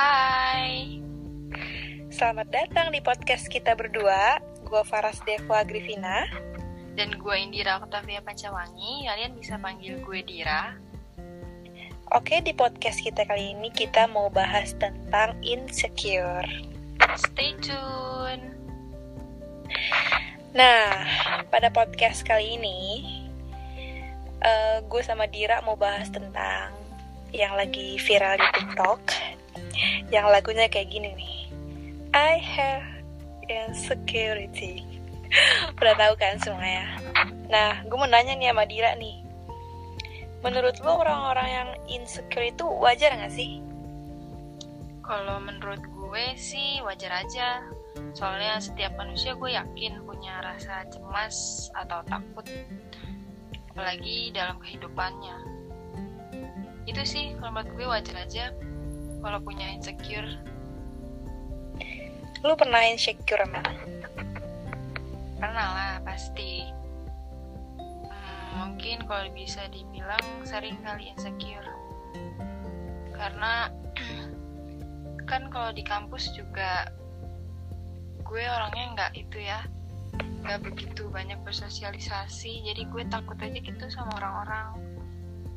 Hai. Selamat datang di podcast kita berdua. Gue Faras Dewa Grivina. Dan gue Indira Octavia Pancawangi. Kalian bisa panggil gue Dira. Oke, di podcast kita kali ini kita mau bahas tentang insecure. Stay tune. Nah, pada podcast kali ini, uh, gue sama Dira mau bahas tentang yang lagi viral di TikTok yang lagunya kayak gini nih. I have insecurity. Udah tahu kan semuanya? Nah gue mau nanya nih sama Dira nih. Menurut lo orang-orang yang insecure itu wajar gak sih? Kalau menurut gue sih wajar aja. Soalnya setiap manusia gue yakin punya rasa cemas atau takut. Apalagi dalam kehidupannya. Itu sih kalau menurut gue wajar aja kalau punya insecure. Lu pernah insecure emang pernah lah pasti. Hmm, mungkin kalau bisa dibilang sering kali insecure. Karena kan kalau di kampus juga gue orangnya nggak itu ya. Nggak begitu banyak bersosialisasi jadi gue takut aja gitu sama orang-orang.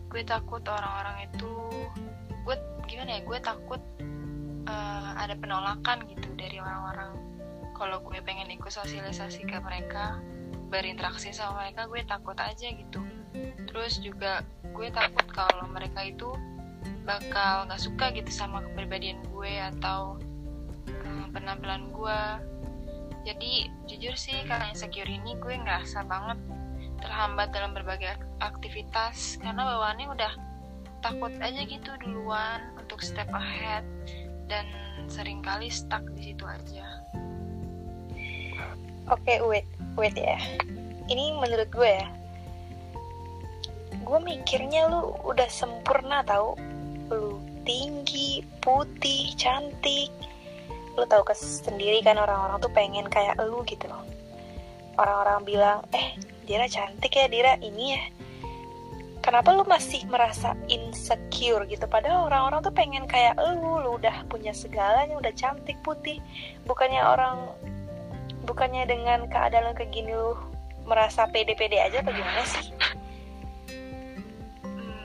Gue takut orang-orang itu gue gimana ya gue takut uh, ada penolakan gitu dari orang-orang. Kalau gue pengen ikut sosialisasi ke mereka berinteraksi sama mereka gue takut aja gitu. Terus juga gue takut kalau mereka itu bakal nggak suka gitu sama kepribadian gue atau um, penampilan gue jadi jujur sih karena insecure ini gue ngerasa banget terhambat dalam berbagai aktivitas. Karena bawaannya udah takut aja gitu duluan untuk step ahead dan sering kali stuck di situ aja. Oke, okay, wait, wait ya. Ini menurut gue ya. Gue mikirnya lu udah sempurna tau. Lu tinggi, putih, cantik. Lu tau ke sendiri kan orang-orang tuh pengen kayak lu gitu loh. Orang-orang bilang, eh Dira cantik ya Dira ini ya kenapa lu masih merasa insecure gitu? Padahal orang-orang tuh pengen kayak lu lu udah punya segalanya udah cantik putih. Bukannya orang bukannya dengan keadaan kayak gini lu merasa pede-pede aja atau gimana sih?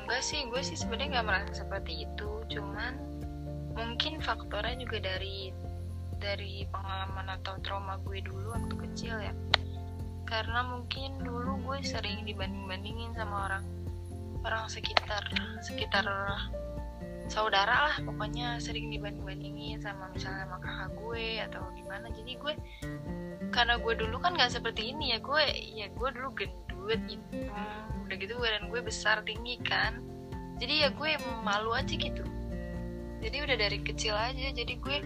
Enggak sih gue sih sebenarnya nggak merasa seperti itu. Cuman mungkin faktornya juga dari dari pengalaman atau trauma gue dulu waktu kecil ya. Karena mungkin dulu gue sering dibanding-bandingin sama orang orang sekitar sekitar saudara lah pokoknya sering dibanding-bandingin sama misalnya sama kakak gue atau gimana. Jadi gue karena gue dulu kan nggak seperti ini ya gue ya gue dulu gendut gitu udah gitu dan gue besar tinggi kan. Jadi ya gue malu aja gitu. Jadi udah dari kecil aja jadi gue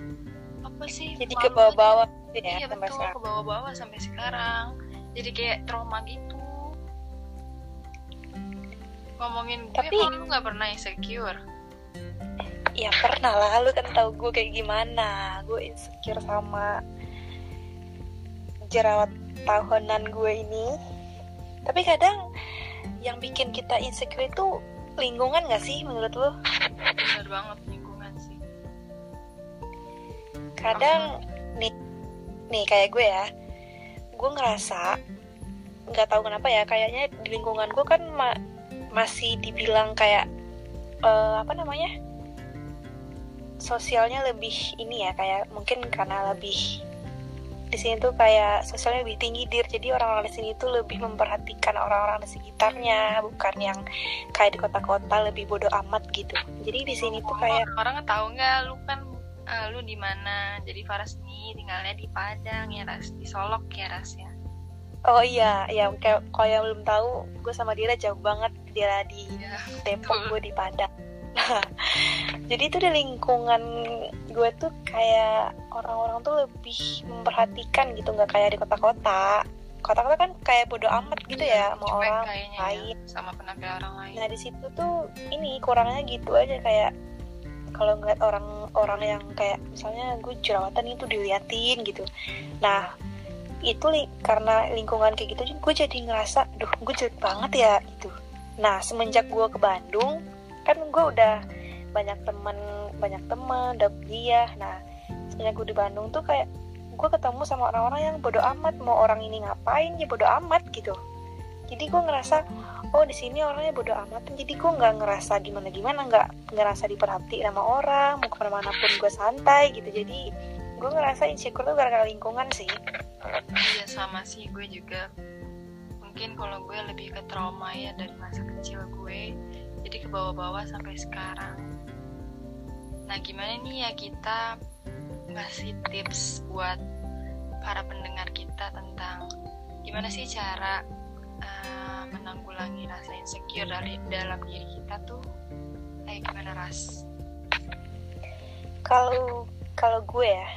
apa sih jadi ke bawah-bawah gitu ya iya betul ke bawah-bawah sampai sekarang. Jadi kayak trauma gitu ngomongin gue tapi lu nggak pernah insecure? Ya pernah lah. Lu kan tahu gue kayak gimana. Gue insecure sama jerawat tahunan gue ini. Tapi kadang yang bikin kita insecure itu lingkungan gak sih menurut lu? Bener banget lingkungan sih. Kadang nih nih kayak gue ya, gue ngerasa nggak tahu kenapa ya kayaknya di lingkungan gue kan ma masih dibilang kayak uh, apa namanya sosialnya lebih ini ya kayak mungkin karena lebih di sini tuh kayak sosialnya lebih tinggi dir. Jadi orang-orang di sini tuh lebih memperhatikan orang-orang di sekitarnya bukan yang kayak di kota-kota lebih bodoh amat gitu. Jadi di sini tuh kayak orang tahu nggak lu kan uh, lu di mana? Jadi Faras nih tinggalnya di Padang ya ras di Solok ya ras ya Oh iya, ya kayak kalau yang belum tahu, gue sama Dira jauh banget. Dia di ya, Depok, gue di Padang. jadi itu di lingkungan gue tuh kayak orang-orang tuh lebih memperhatikan gitu, nggak kayak di kota-kota. Kota-kota kan kayak bodo amat gitu ya, sama orang ya, lain, ya, sama penampilan orang lain. Nah di situ tuh ini kurangnya gitu aja kayak kalau ngeliat orang-orang yang kayak misalnya gue jerawatan itu diliatin gitu. Nah itu li karena lingkungan kayak gitu gue jadi ngerasa duh gue jelek banget ya itu nah semenjak gue ke Bandung kan gue udah banyak temen banyak teman udah kuliah. Nah semenjak gue di Bandung tuh kayak gue ketemu sama orang-orang yang bodoh amat mau orang ini ngapain ya bodoh amat gitu. Jadi gue ngerasa oh di sini orangnya bodoh amat. Jadi gue nggak ngerasa gimana gimana nggak ngerasa diperhati sama orang mau ke mana-mana pun gue santai gitu. Jadi gue ngerasa insecure tuh gara-gara lingkungan sih iya sama sih. Gue juga mungkin kalau gue lebih ke trauma ya dari masa kecil gue. Jadi ke bawah-bawah sampai sekarang. Nah gimana nih ya kita ngasih tips buat para pendengar kita tentang gimana sih cara uh, menanggulangi rasa insecure dari dalam diri kita tuh? Kayak gimana ras? Kalau kalau gue ya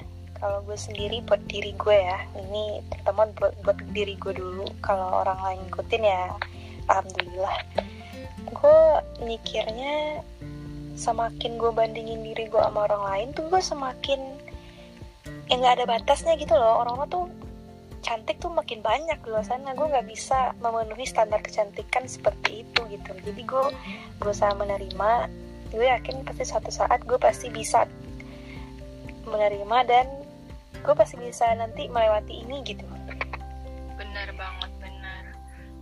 kalau gue sendiri buat diri gue ya. Ini terutama buat buat diri gue dulu. Kalau orang lain ngikutin ya alhamdulillah. Gue mikirnya semakin gue bandingin diri gue sama orang lain tuh gue semakin yang nggak ada batasnya gitu loh. Orang-orang tuh cantik tuh makin banyak di luar sana. Gue nggak bisa memenuhi standar kecantikan seperti itu gitu. Jadi gue berusaha menerima. Gue yakin pasti suatu saat gue pasti bisa menerima dan gue pasti bisa nanti melewati ini gitu. Benar banget benar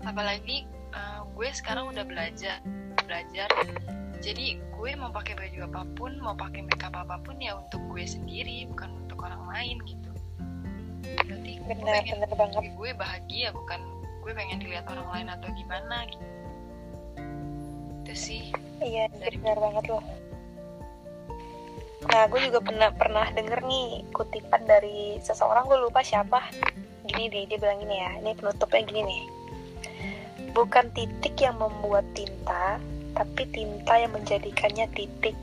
apalagi uh, gue sekarang udah belajar belajar. Jadi gue mau pakai baju apa pun mau pakai makeup apa pun ya untuk gue sendiri bukan untuk orang lain gitu. Berarti bener, gue bener banget. gue bahagia bukan gue pengen dilihat orang lain atau gimana gitu. Itu sih. Iya Dari- benar banget loh nah gue juga pernah pernah denger nih kutipan dari seseorang gue lupa siapa. Gini deh dia bilang gini ya ini penutupnya gini nih. Bukan titik yang membuat tinta tapi tinta yang menjadikannya titik.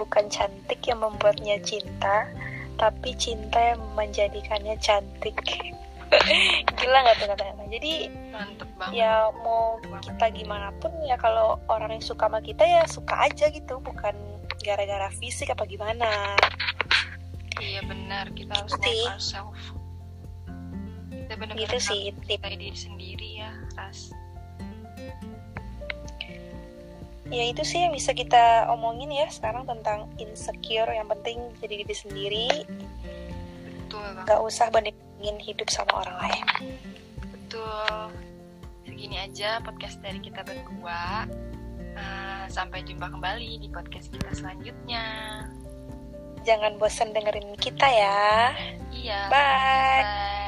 Bukan cantik yang membuatnya cinta tapi cinta yang menjadikannya cantik. Gila nggak tuh kata-kata jadi mantep banget. ya mau kita gimana pun ya kalau orang yang suka sama kita ya suka aja gitu. Bukan gara-gara fisik apa gimana? Iya benar. Kita harus sih. ourselves. Kita benar-benar gitu sih tip. diri sendiri ya ras. Ya itu sih yang bisa kita omongin ya sekarang tentang insecure yang penting jadi diri sendiri. Betul. Banget nggak usah bandingin hidup sama orang lain. Betul segini aja podcast dari kita berdua. Eh, sampai jumpa kembali di podcast kita selanjutnya. Jangan bosan dengerin kita ya. Iya bye. bye